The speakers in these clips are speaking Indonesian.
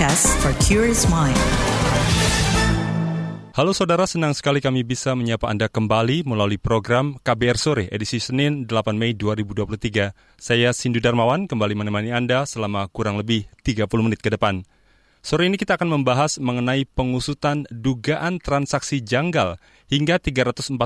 podcast for curious mind. Halo saudara, senang sekali kami bisa menyapa Anda kembali melalui program KBR Sore edisi Senin 8 Mei 2023. Saya Sindu Darmawan kembali menemani Anda selama kurang lebih 30 menit ke depan. Sore ini kita akan membahas mengenai pengusutan dugaan transaksi janggal hingga 349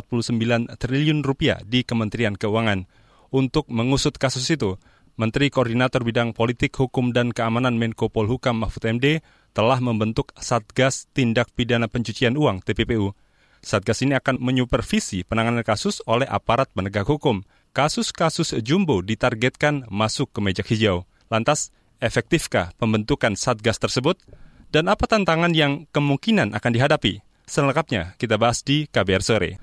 triliun rupiah di Kementerian Keuangan. Untuk mengusut kasus itu, Menteri Koordinator Bidang Politik, Hukum, dan Keamanan Menko Polhukam Mahfud MD telah membentuk Satgas Tindak Pidana Pencucian Uang TPPU. Satgas ini akan menyupervisi penanganan kasus oleh aparat penegak hukum. Kasus-kasus jumbo ditargetkan masuk ke meja hijau. Lantas, efektifkah pembentukan Satgas tersebut? Dan apa tantangan yang kemungkinan akan dihadapi? Selengkapnya kita bahas di KBR Sore.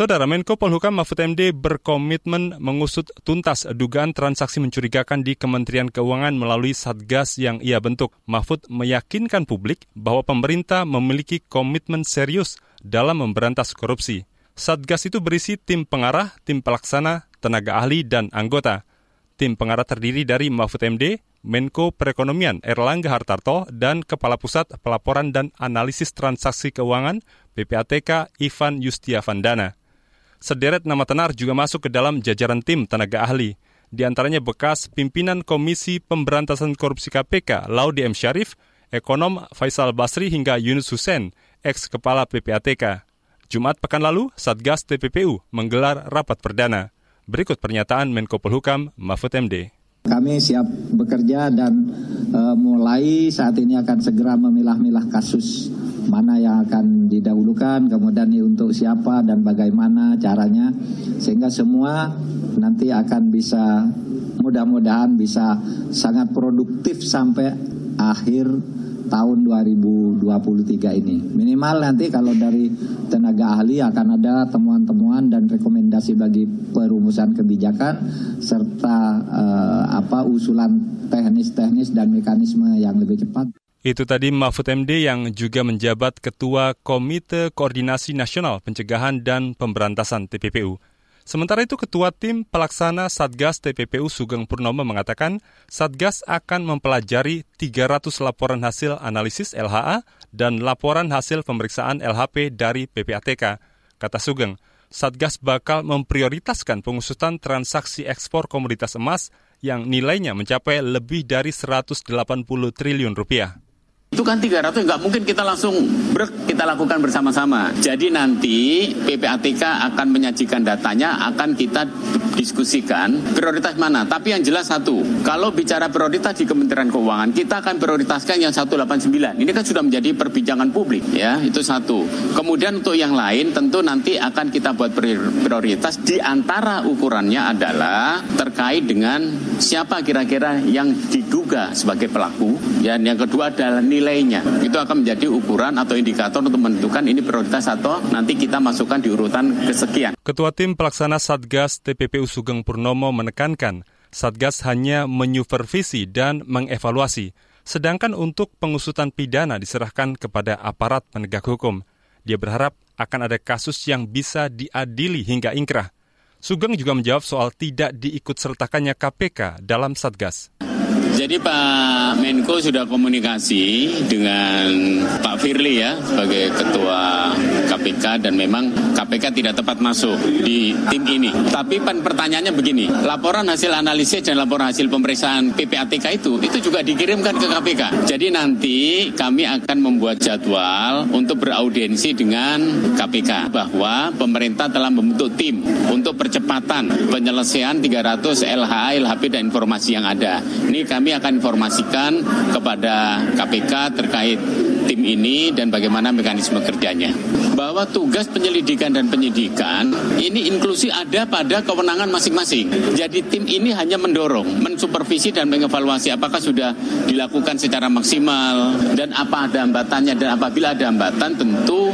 Saudara Menko Polhukam Mahfud MD berkomitmen mengusut tuntas dugaan transaksi mencurigakan di Kementerian Keuangan melalui Satgas yang ia bentuk. Mahfud meyakinkan publik bahwa pemerintah memiliki komitmen serius dalam memberantas korupsi. Satgas itu berisi tim pengarah, tim pelaksana, tenaga ahli, dan anggota. Tim pengarah terdiri dari Mahfud MD, Menko Perekonomian Erlangga Hartarto, dan Kepala Pusat Pelaporan dan Analisis Transaksi Keuangan PPATK Ivan Yustiavandana. Sederet nama tenar juga masuk ke dalam jajaran tim tenaga ahli. Di antaranya bekas pimpinan Komisi Pemberantasan Korupsi KPK, Laudi M. Syarif, ekonom Faisal Basri hingga Yunus Hussein, ex-kepala PPATK. Jumat pekan lalu, Satgas TPPU menggelar rapat perdana. Berikut pernyataan Menko Polhukam Mahfud MD. Kami siap bekerja dan e, mulai saat ini akan segera memilah-milah kasus mana yang akan didahulukan, kemudian untuk siapa dan bagaimana caranya, sehingga semua nanti akan bisa mudah-mudahan bisa sangat produktif sampai akhir tahun 2023 ini. Minimal nanti kalau dari tenaga ahli akan ada temuan-temuan dan rekomendasi bagi perumusan kebijakan serta uh, apa usulan teknis-teknis dan mekanisme yang lebih cepat. Itu tadi Mahfud MD yang juga menjabat Ketua Komite Koordinasi Nasional Pencegahan dan Pemberantasan TPPU. Sementara itu Ketua Tim Pelaksana Satgas TPPU Sugeng Purnomo mengatakan Satgas akan mempelajari 300 laporan hasil analisis LHA dan laporan hasil pemeriksaan LHP dari PPATK. Kata Sugeng, Satgas bakal memprioritaskan pengusutan transaksi ekspor komoditas emas yang nilainya mencapai lebih dari 180 triliun rupiah. Itu kan 300 nggak mungkin kita langsung brek kita lakukan bersama-sama. Jadi nanti PPATK akan menyajikan datanya, akan kita diskusikan prioritas mana. Tapi yang jelas satu, kalau bicara prioritas di Kementerian Keuangan, kita akan prioritaskan yang 189. Ini kan sudah menjadi perbincangan publik ya, itu satu. Kemudian untuk yang lain tentu nanti akan kita buat prioritas di antara ukurannya adalah terkait dengan siapa kira-kira yang diduga sebagai pelaku. Dan yang kedua adalah nilai nilainya. Itu akan menjadi ukuran atau indikator untuk menentukan ini prioritas atau nanti kita masukkan di urutan kesekian. Ketua Tim Pelaksana Satgas TPPU Sugeng Purnomo menekankan, Satgas hanya menyupervisi dan mengevaluasi, sedangkan untuk pengusutan pidana diserahkan kepada aparat penegak hukum. Dia berharap akan ada kasus yang bisa diadili hingga ingkrah. Sugeng juga menjawab soal tidak diikut sertakannya KPK dalam Satgas. Jadi Pak Menko sudah komunikasi dengan Pak Firly ya sebagai Ketua KPK dan memang KPK tidak tepat masuk di tim ini. Tapi pertanyaannya begini, laporan hasil analisis dan laporan hasil pemeriksaan PPATK itu itu juga dikirimkan ke KPK. Jadi nanti kami akan membuat jadwal untuk beraudiensi dengan KPK bahwa pemerintah telah membentuk tim untuk percepatan penyelesaian 300 LHA, LHP dan informasi yang ada. Ini kami kami akan informasikan kepada KPK terkait tim ini dan bagaimana mekanisme kerjanya. Bahwa tugas penyelidikan dan penyidikan ini inklusi ada pada kewenangan masing-masing. Jadi tim ini hanya mendorong, mensupervisi dan mengevaluasi apakah sudah dilakukan secara maksimal dan apa ada hambatannya dan apabila ada hambatan tentu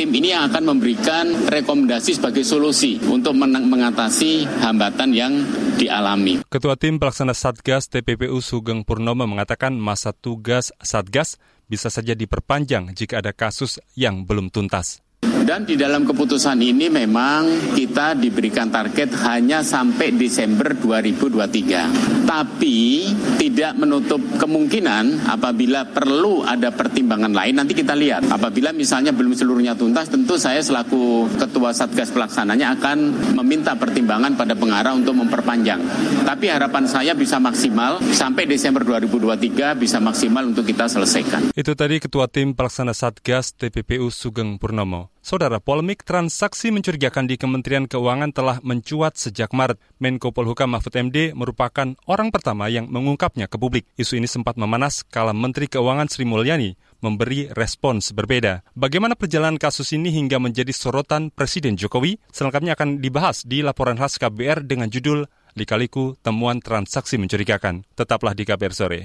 tim ini yang akan memberikan rekomendasi sebagai solusi untuk mengatasi hambatan yang dialami. Ketua Tim Pelaksana Satgas TPPU Sugeng Purnomo mengatakan masa tugas Satgas bisa saja diperpanjang jika ada kasus yang belum tuntas. Dan di dalam keputusan ini memang kita diberikan target hanya sampai Desember 2023. Tapi tidak menutup kemungkinan apabila perlu ada pertimbangan lain nanti kita lihat. Apabila misalnya belum seluruhnya tuntas tentu saya selaku ketua Satgas pelaksananya akan meminta pertimbangan pada pengarah untuk memperpanjang. Tapi harapan saya bisa maksimal sampai Desember 2023 bisa maksimal untuk kita selesaikan. Itu tadi Ketua Tim Pelaksana Satgas TPPU Sugeng Purnomo. Saudara, polemik transaksi mencurigakan di Kementerian Keuangan telah mencuat sejak Maret. Menko Polhukam Mahfud MD merupakan orang pertama yang mengungkapnya ke publik. Isu ini sempat memanas kala Menteri Keuangan Sri Mulyani memberi respons berbeda. Bagaimana perjalanan kasus ini hingga menjadi sorotan Presiden Jokowi? Selengkapnya akan dibahas di laporan khas KBR dengan judul Likaliku Temuan Transaksi Mencurigakan. Tetaplah di KBR Sore.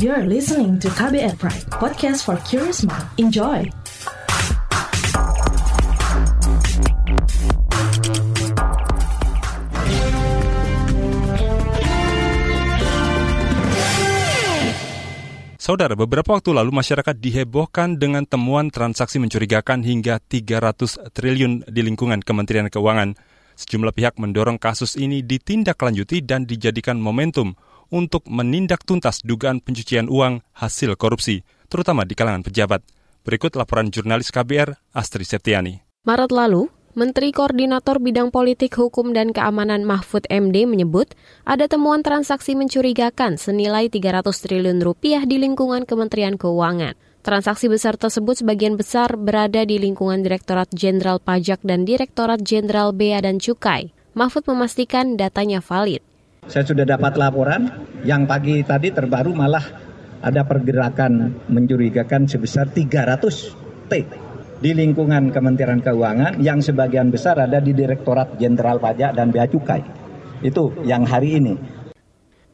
You're listening to KBR Pride, podcast for curious mind. Enjoy! Saudara, beberapa waktu lalu masyarakat dihebohkan dengan temuan transaksi mencurigakan hingga 300 triliun di lingkungan Kementerian Keuangan. Sejumlah pihak mendorong kasus ini ditindaklanjuti dan dijadikan momentum untuk menindak tuntas dugaan pencucian uang hasil korupsi, terutama di kalangan pejabat. Berikut laporan jurnalis KBR Astri Septiani. Maret lalu, Menteri Koordinator Bidang Politik Hukum dan Keamanan Mahfud MD menyebut ada temuan transaksi mencurigakan senilai 300 triliun rupiah di lingkungan Kementerian Keuangan. Transaksi besar tersebut sebagian besar berada di lingkungan Direktorat Jenderal Pajak dan Direktorat Jenderal Bea dan Cukai. Mahfud memastikan datanya valid. Saya sudah dapat laporan yang pagi tadi terbaru malah ada pergerakan mencurigakan sebesar 300 T di lingkungan Kementerian Keuangan yang sebagian besar ada di Direktorat Jenderal Pajak dan Bea Cukai. Itu yang hari ini.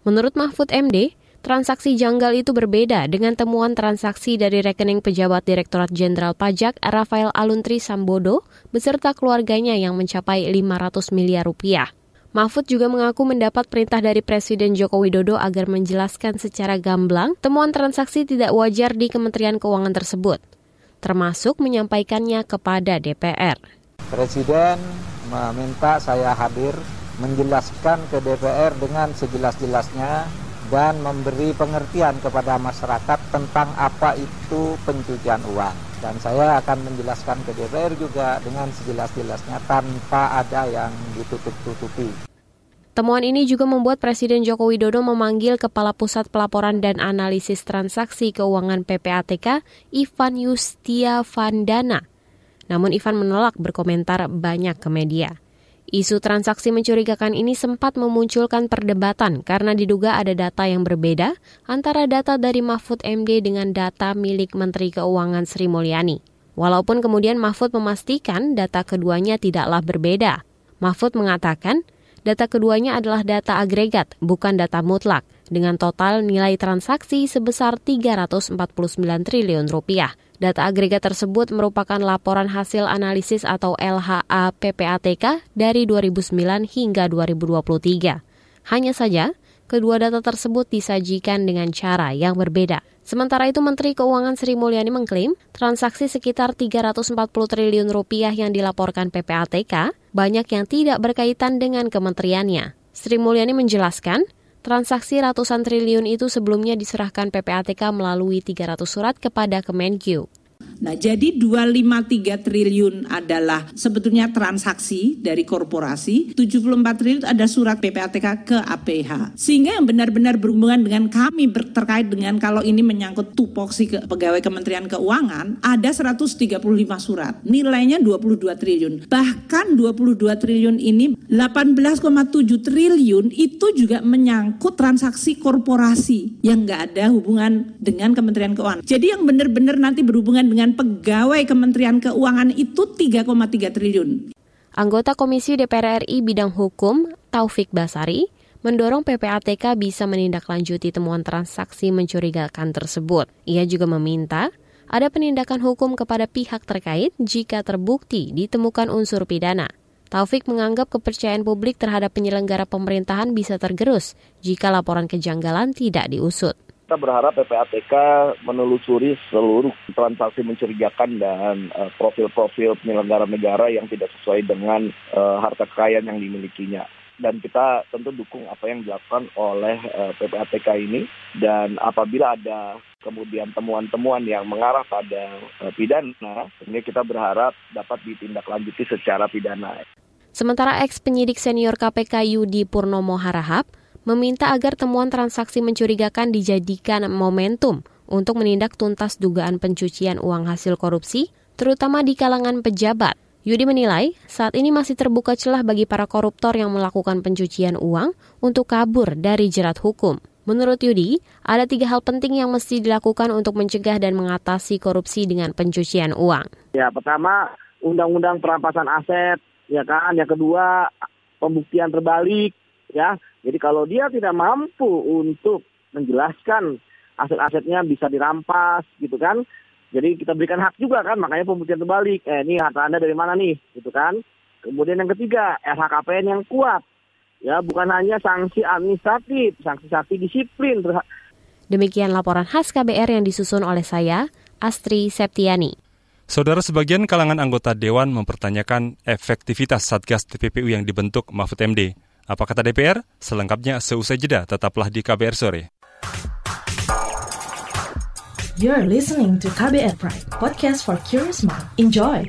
Menurut Mahfud MD, transaksi janggal itu berbeda dengan temuan transaksi dari rekening pejabat Direktorat Jenderal Pajak Rafael Aluntri Sambodo beserta keluarganya yang mencapai 500 miliar rupiah. Mahfud juga mengaku mendapat perintah dari Presiden Joko Widodo agar menjelaskan secara gamblang temuan transaksi tidak wajar di Kementerian Keuangan tersebut, termasuk menyampaikannya kepada DPR. Presiden meminta saya hadir menjelaskan ke DPR dengan sejelas-jelasnya dan memberi pengertian kepada masyarakat tentang apa itu pencucian uang. Dan saya akan menjelaskan ke DPR juga dengan sejelas-jelasnya tanpa ada yang ditutup-tutupi. Temuan ini juga membuat Presiden Joko Widodo memanggil Kepala Pusat Pelaporan dan Analisis Transaksi Keuangan PPATK, Ivan Yustia Vandana. Namun Ivan menolak berkomentar banyak ke media. Isu transaksi mencurigakan ini sempat memunculkan perdebatan karena diduga ada data yang berbeda antara data dari Mahfud MD dengan data milik Menteri Keuangan Sri Mulyani. Walaupun kemudian Mahfud memastikan data keduanya tidaklah berbeda. Mahfud mengatakan Data keduanya adalah data agregat, bukan data mutlak, dengan total nilai transaksi sebesar 349 triliun rupiah. Data agregat tersebut merupakan laporan hasil analisis atau LHA PPATK dari 2009 hingga 2023. Hanya saja, kedua data tersebut disajikan dengan cara yang berbeda. Sementara itu Menteri Keuangan Sri Mulyani mengklaim transaksi sekitar 340 triliun rupiah yang dilaporkan PPATK banyak yang tidak berkaitan dengan kementeriannya. Sri Mulyani menjelaskan, transaksi ratusan triliun itu sebelumnya diserahkan PPATK melalui 300 surat kepada Kemenkyu. Nah, jadi 253 triliun adalah sebetulnya transaksi dari korporasi, 74 triliun ada surat PPATK ke APH. Sehingga yang benar-benar berhubungan dengan kami terkait dengan kalau ini menyangkut tupoksi ke pegawai Kementerian Keuangan, ada 135 surat. Nilainya 22 triliun. Bahkan 22 triliun ini 18,7 triliun itu juga menyangkut transaksi korporasi yang nggak ada hubungan dengan Kementerian Keuangan. Jadi yang benar-benar nanti berhubungan dengan dengan pegawai Kementerian Keuangan itu 3,3 triliun. Anggota Komisi DPR RI bidang hukum, Taufik Basari, mendorong PPATK bisa menindaklanjuti temuan transaksi mencurigakan tersebut. Ia juga meminta ada penindakan hukum kepada pihak terkait jika terbukti ditemukan unsur pidana. Taufik menganggap kepercayaan publik terhadap penyelenggara pemerintahan bisa tergerus jika laporan kejanggalan tidak diusut. Kita berharap PPATK menelusuri seluruh transaksi mencurigakan dan uh, profil-profil penyelenggara negara yang tidak sesuai dengan uh, harta kekayaan yang dimilikinya. Dan kita tentu dukung apa yang dilakukan oleh uh, PPATK ini. Dan apabila ada kemudian temuan-temuan yang mengarah pada uh, pidana, ini kita berharap dapat ditindaklanjuti secara pidana. Sementara ex penyidik senior KPK Yudi Purnomo Harahap meminta agar temuan transaksi mencurigakan dijadikan momentum untuk menindak tuntas dugaan pencucian uang hasil korupsi, terutama di kalangan pejabat. Yudi menilai saat ini masih terbuka celah bagi para koruptor yang melakukan pencucian uang untuk kabur dari jerat hukum. Menurut Yudi, ada tiga hal penting yang mesti dilakukan untuk mencegah dan mengatasi korupsi dengan pencucian uang. Ya, pertama undang-undang perampasan aset, ya kan. Yang kedua pembuktian terbalik, ya. Jadi kalau dia tidak mampu untuk menjelaskan aset-asetnya bisa dirampas gitu kan. Jadi kita berikan hak juga kan, makanya pembuktian terbalik. Eh ini harta Anda dari mana nih, gitu kan. Kemudian yang ketiga, LHKPN yang kuat. Ya, bukan hanya sanksi administratif, sanksi-sanksi disiplin. Demikian laporan khas KBR yang disusun oleh saya, Astri Septiani. Saudara sebagian kalangan anggota Dewan mempertanyakan efektivitas Satgas TPPU yang dibentuk Mahfud MD. Apa kata DPR? Selengkapnya seusai jeda, tetaplah di KBR Sore. You're listening to KBR Pride, podcast for curious mind. Enjoy!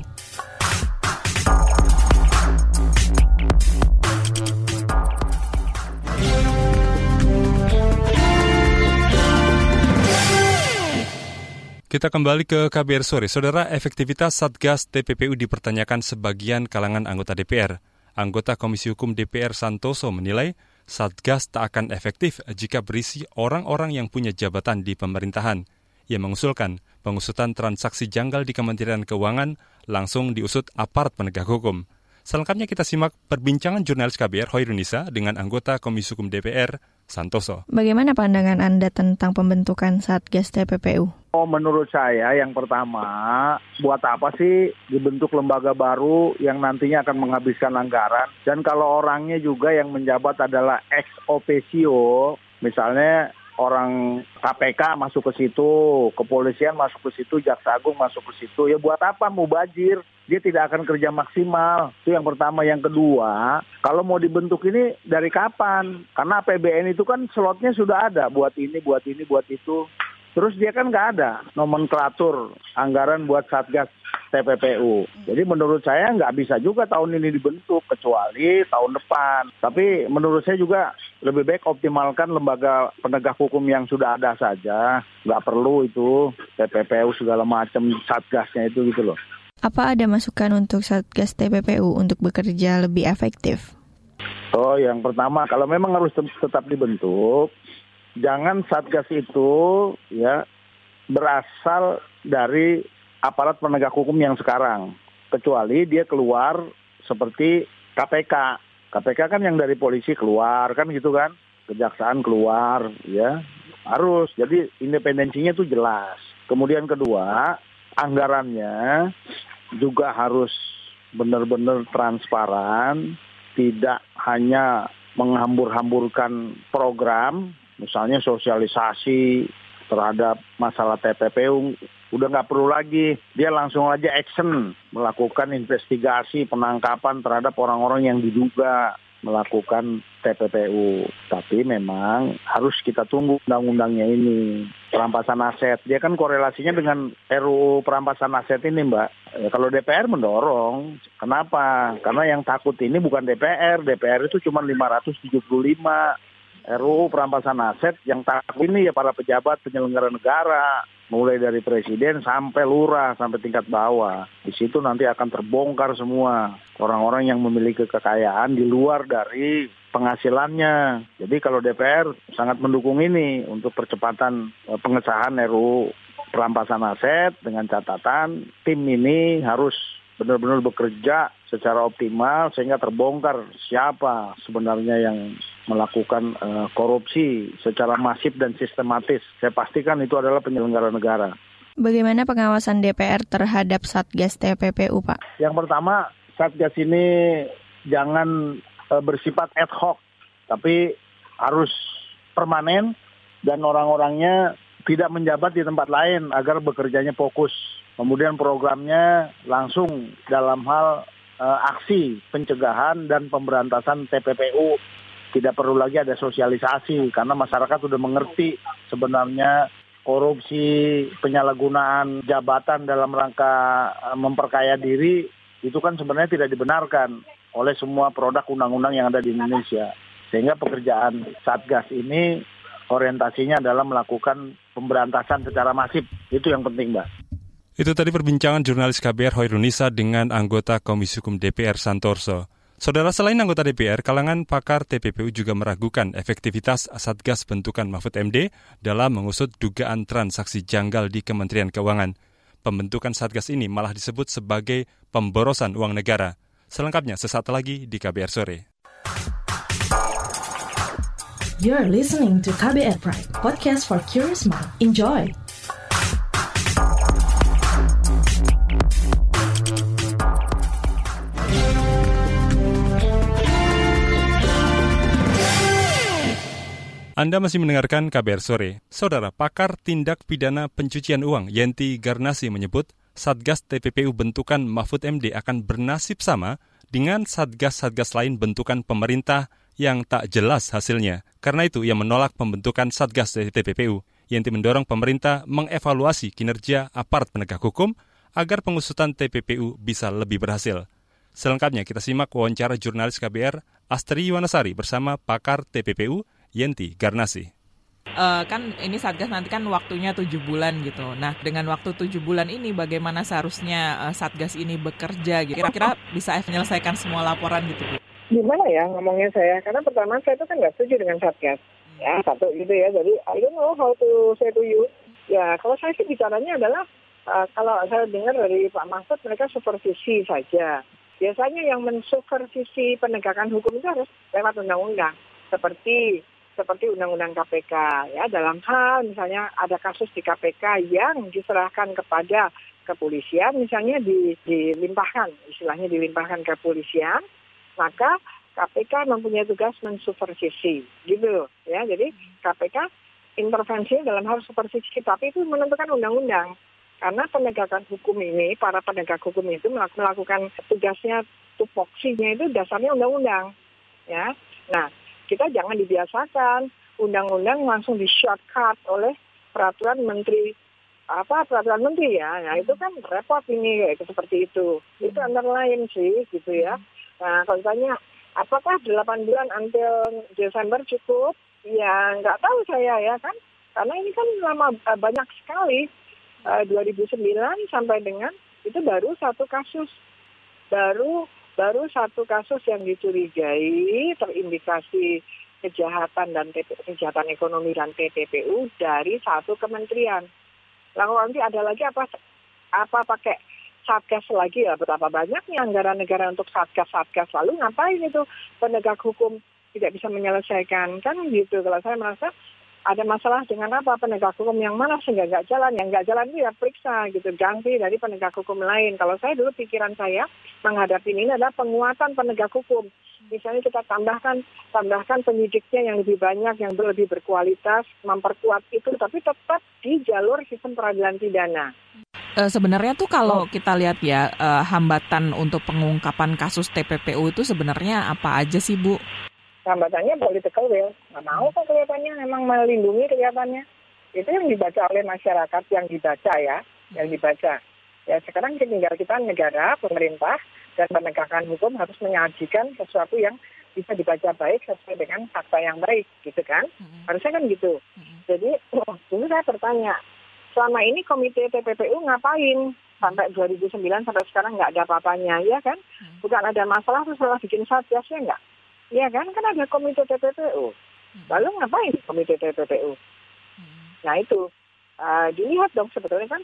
Kita kembali ke KBR sore. Saudara, efektivitas Satgas TPPU dipertanyakan sebagian kalangan anggota DPR. Anggota Komisi Hukum DPR Santoso menilai Satgas tak akan efektif jika berisi orang-orang yang punya jabatan di pemerintahan. Ia mengusulkan pengusutan transaksi janggal di Kementerian Keuangan langsung diusut aparat penegak hukum. Selengkapnya kita simak perbincangan jurnalis KBR Hoirunisa dengan anggota Komisi Hukum DPR Santoso. Bagaimana pandangan Anda tentang pembentukan Satgas TPPU? Oh, menurut saya yang pertama, buat apa sih dibentuk lembaga baru yang nantinya akan menghabiskan anggaran? Dan kalau orangnya juga yang menjabat adalah ex officio, misalnya orang KPK masuk ke situ, kepolisian masuk ke situ, jaksa agung masuk ke situ. Ya buat apa mau bajir? Dia tidak akan kerja maksimal. Itu yang pertama. Yang kedua, kalau mau dibentuk ini dari kapan? Karena APBN itu kan slotnya sudah ada buat ini, buat ini, buat itu. Terus dia kan nggak ada nomenklatur anggaran buat Satgas TPPU. Jadi menurut saya nggak bisa juga tahun ini dibentuk kecuali tahun depan. Tapi menurut saya juga lebih baik optimalkan lembaga penegak hukum yang sudah ada saja. Nggak perlu itu TPPU segala macam Satgasnya itu gitu loh. Apa ada masukan untuk Satgas TPPU untuk bekerja lebih efektif? Oh, yang pertama kalau memang harus tetap dibentuk, jangan Satgas itu ya berasal dari aparat penegak hukum yang sekarang. Kecuali dia keluar seperti KPK. KPK kan yang dari polisi keluar kan gitu kan. Kejaksaan keluar ya. Harus. Jadi independensinya itu jelas. Kemudian kedua, anggarannya juga harus benar-benar transparan, tidak hanya menghambur-hamburkan program, misalnya sosialisasi terhadap masalah TPPU udah nggak perlu lagi dia langsung aja action melakukan investigasi penangkapan terhadap orang-orang yang diduga melakukan TPPU. Tapi memang harus kita tunggu undang-undangnya ini. Perampasan aset, dia kan korelasinya dengan RUU perampasan aset ini Mbak. Ya, kalau DPR mendorong, kenapa? Karena yang takut ini bukan DPR, DPR itu cuma 575 RUU perampasan aset yang takut ini ya para pejabat penyelenggara negara mulai dari presiden sampai lurah sampai tingkat bawah. Di situ nanti akan terbongkar semua orang-orang yang memiliki kekayaan di luar dari penghasilannya. Jadi kalau DPR sangat mendukung ini untuk percepatan e, pengesahan RUU perampasan aset dengan catatan tim ini harus benar-benar bekerja secara optimal sehingga terbongkar siapa sebenarnya yang melakukan uh, korupsi secara masif dan sistematis. Saya pastikan itu adalah penyelenggara negara. Bagaimana pengawasan DPR terhadap Satgas TPPU, Pak? Yang pertama, Satgas ini jangan uh, bersifat ad hoc, tapi harus permanen dan orang-orangnya tidak menjabat di tempat lain agar bekerjanya fokus. Kemudian programnya langsung dalam hal uh, aksi pencegahan dan pemberantasan TPPU. Tidak perlu lagi ada sosialisasi karena masyarakat sudah mengerti sebenarnya korupsi, penyalahgunaan jabatan dalam rangka uh, memperkaya diri itu kan sebenarnya tidak dibenarkan oleh semua produk undang-undang yang ada di Indonesia. Sehingga pekerjaan Satgas ini orientasinya adalah melakukan pemberantasan secara masif. Itu yang penting, Mbak. Itu tadi perbincangan jurnalis KBR Hoirunisa dengan anggota Komisi Hukum DPR Santorso. Saudara selain anggota DPR, kalangan pakar TPPU juga meragukan efektivitas Satgas bentukan Mahfud MD dalam mengusut dugaan transaksi janggal di Kementerian Keuangan. Pembentukan Satgas ini malah disebut sebagai pemborosan uang negara. Selengkapnya sesaat lagi di KBR Sore. You're listening to KBR Pride, podcast for curious mind. Enjoy! Anda masih mendengarkan KBR Sore. Saudara, pakar tindak pidana pencucian uang Yenti Garnasi menyebut Satgas TPPU bentukan Mahfud MD akan bernasib sama dengan Satgas-Satgas lain bentukan pemerintah yang tak jelas hasilnya. Karena itu, ia menolak pembentukan Satgas TPPU. Yenti mendorong pemerintah mengevaluasi kinerja aparat penegak hukum agar pengusutan TPPU bisa lebih berhasil. Selengkapnya kita simak wawancara jurnalis KBR Astri Yuwanasari bersama pakar TPPU Yenti Garnasi. Uh, kan ini Satgas nanti kan waktunya tujuh bulan gitu. Nah dengan waktu tujuh bulan ini bagaimana seharusnya uh, Satgas ini bekerja? Gitu? Kira-kira bisa menyelesaikan semua laporan gitu Bu? gimana ya ngomongnya saya karena pertama saya itu kan nggak setuju dengan satgas ya satu gitu ya jadi I don't know how to say to you ya kalau saya sih bicaranya adalah uh, kalau saya dengar dari Pak Mahfud mereka supervisi saja biasanya yang mensupervisi penegakan hukum itu harus lewat undang-undang seperti seperti undang-undang KPK ya. Dalam hal misalnya ada kasus di KPK yang diserahkan kepada kepolisian misalnya dilimpahkan istilahnya dilimpahkan ke kepolisian maka KPK mempunyai tugas mensupervisi gitu ya. Jadi KPK intervensi dalam hal supervisi tapi itu menentukan undang-undang. Karena penegakan hukum ini para penegak hukum itu melakukan tugasnya tupoksinya itu dasarnya undang-undang ya. Nah kita jangan dibiasakan undang-undang langsung di shortcut oleh peraturan menteri apa peraturan menteri ya nah itu kan repot ini kayak seperti itu itu antara lain sih gitu ya Nah, kalau ditanya apakah 8 bulan until Desember cukup? Ya, nggak tahu saya ya kan. Karena ini kan lama eh, banyak sekali. Uh, eh, 2009 sampai dengan itu baru satu kasus. Baru baru satu kasus yang dicurigai terindikasi kejahatan dan kejahatan ekonomi dan TPPU dari satu kementerian. Lalu nanti ada lagi apa apa pakai satgas lagi ya? Betapa banyaknya anggaran negara untuk satgas-satgas. Lalu ngapain itu? Penegak hukum tidak bisa menyelesaikan. Kan gitu. Kalau saya merasa ada masalah dengan apa? Penegak hukum yang mana sehingga nggak jalan? Yang nggak jalan itu ya periksa gitu ganti dari penegak hukum lain. Kalau saya dulu pikiran saya menghadapi ini adalah penguatan penegak hukum. Misalnya kita tambahkan tambahkan penyidiknya yang lebih banyak yang lebih berkualitas memperkuat itu tapi tetap di jalur sistem peradilan pidana. Uh, sebenarnya tuh kalau kita lihat ya uh, hambatan untuk pengungkapan kasus TPPU itu sebenarnya apa aja sih Bu? Hambatannya political will, nggak mau kok kelihatannya, memang melindungi kelihatannya. Itu yang dibaca oleh masyarakat, yang dibaca ya, yang dibaca. Ya sekarang tinggal kita negara, pemerintah, dan penegakan hukum harus menyajikan sesuatu yang bisa dibaca baik sesuai dengan fakta yang baik, gitu kan? Mm-hmm. Harusnya kan gitu. Mm-hmm. Jadi dulu saya bertanya, selama ini komite TPPU ngapain sampai 2009 sampai sekarang nggak ada apa-apanya ya kan hmm. bukan ada masalah terus malah bikin satgas ya nggak ya kan? Kan ada komite TPPU hmm. lalu ngapain komite TPPU hmm. nah itu. Uh, dilihat dong sebetulnya kan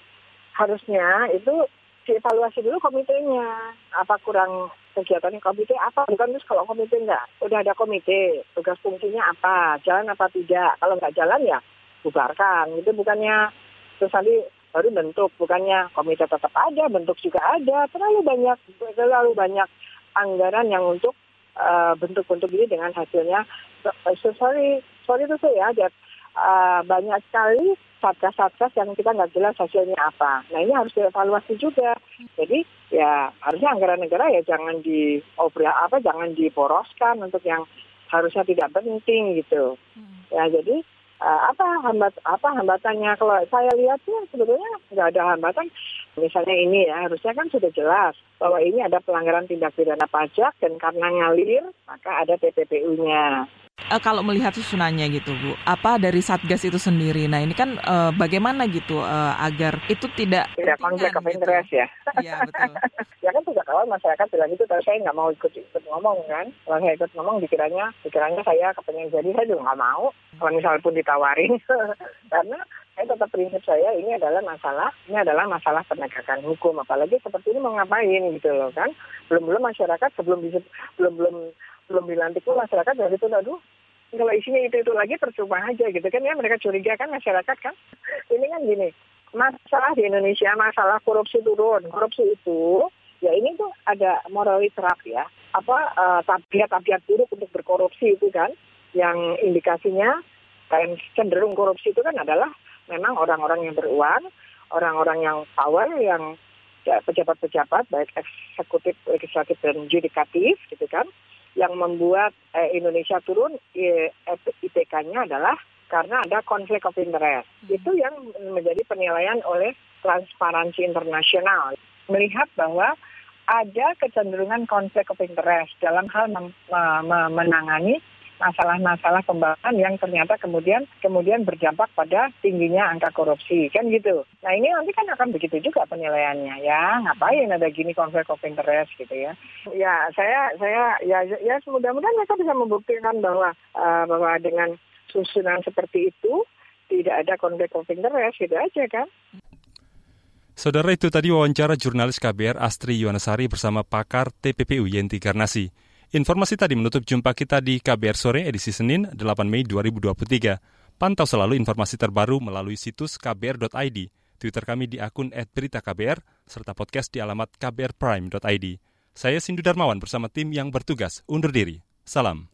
harusnya itu dievaluasi dulu komitenya. Apa kurang kegiatannya komite apa? Bukan terus kalau komite nggak udah ada komite tugas fungsinya apa? Jalan apa tidak? Kalau nggak jalan ya bubarkan. Itu bukannya terus nanti baru bentuk bukannya komite tetap ada bentuk juga ada. Terlalu banyak terlalu banyak anggaran yang untuk uh, bentuk-bentuk ini dengan hasilnya so, sorry sorry itu ya that uh, banyak sekali satgas-satgas yang kita nggak jelas hasilnya apa. Nah ini harus dievaluasi juga. Jadi ya harusnya anggaran negara ya jangan di apa jangan diporoskan untuk yang harusnya tidak penting gitu. Ya jadi uh, apa hambat apa hambatannya? Kalau saya lihatnya sebetulnya nggak ada hambatan. Misalnya ini ya harusnya kan sudah jelas bahwa ini ada pelanggaran tindak pidana pajak dan karena ngalir maka ada TPPU-nya uh, kalau melihat susunannya gitu Bu, apa dari Satgas itu sendiri? Nah ini kan uh, bagaimana gitu uh, agar itu tidak tidak konflik of gitu. interest ya? Iya betul. ya kan sejak awal masyarakat bilang itu, tapi saya nggak mau ikut ikut ngomong kan. Kalau saya ikut ngomong dikiranya dikiranya saya kepengen jadi, saya juga nggak mau. Kalau misalnya pun ditawarin, karena saya tetap prinsip saya ini adalah masalah ini adalah masalah penegakan hukum apalagi seperti ini mau ngapain gitu loh kan belum belum masyarakat sebelum belum belum belum dilantik pun masyarakat dari itu aduh kalau isinya itu itu lagi percuma aja gitu kan ya. Mereka curiga kan masyarakat kan. Ini kan gini masalah di Indonesia masalah korupsi turun. Korupsi itu ya ini tuh ada morally trap ya. Apa uh, tabiat-tabiat buruk untuk berkorupsi itu kan yang indikasinya kayak cenderung korupsi itu kan adalah memang orang-orang yang beruang orang-orang yang power yang ya, pejabat-pejabat baik eksekutif, legislatif dan yudikatif gitu kan yang membuat eh, Indonesia turun eh, IPK-nya adalah karena ada konflik of interest. Hmm. Itu yang menjadi penilaian oleh Transparansi Internasional. Melihat bahwa ada kecenderungan konflik of interest dalam hal menangani masalah-masalah pembangunan yang ternyata kemudian kemudian berdampak pada tingginya angka korupsi kan gitu. Nah ini nanti kan akan begitu juga penilaiannya ya ngapain ada gini konflik of interest gitu ya. Ya saya saya ya ya mudah-mudahan mereka bisa membuktikan bahwa uh, bahwa dengan susunan seperti itu tidak ada konflik of interest gitu aja kan. Saudara itu tadi wawancara jurnalis KBR Astri Yuwanasari bersama pakar TPPU Yenti Garnasi. Informasi tadi menutup jumpa kita di KBR Sore edisi Senin 8 Mei 2023. Pantau selalu informasi terbaru melalui situs kbr.id, Twitter kami di akun @beritaKBR, serta podcast di alamat kbrprime.id. Saya Sindu Darmawan bersama tim yang bertugas undur diri. Salam.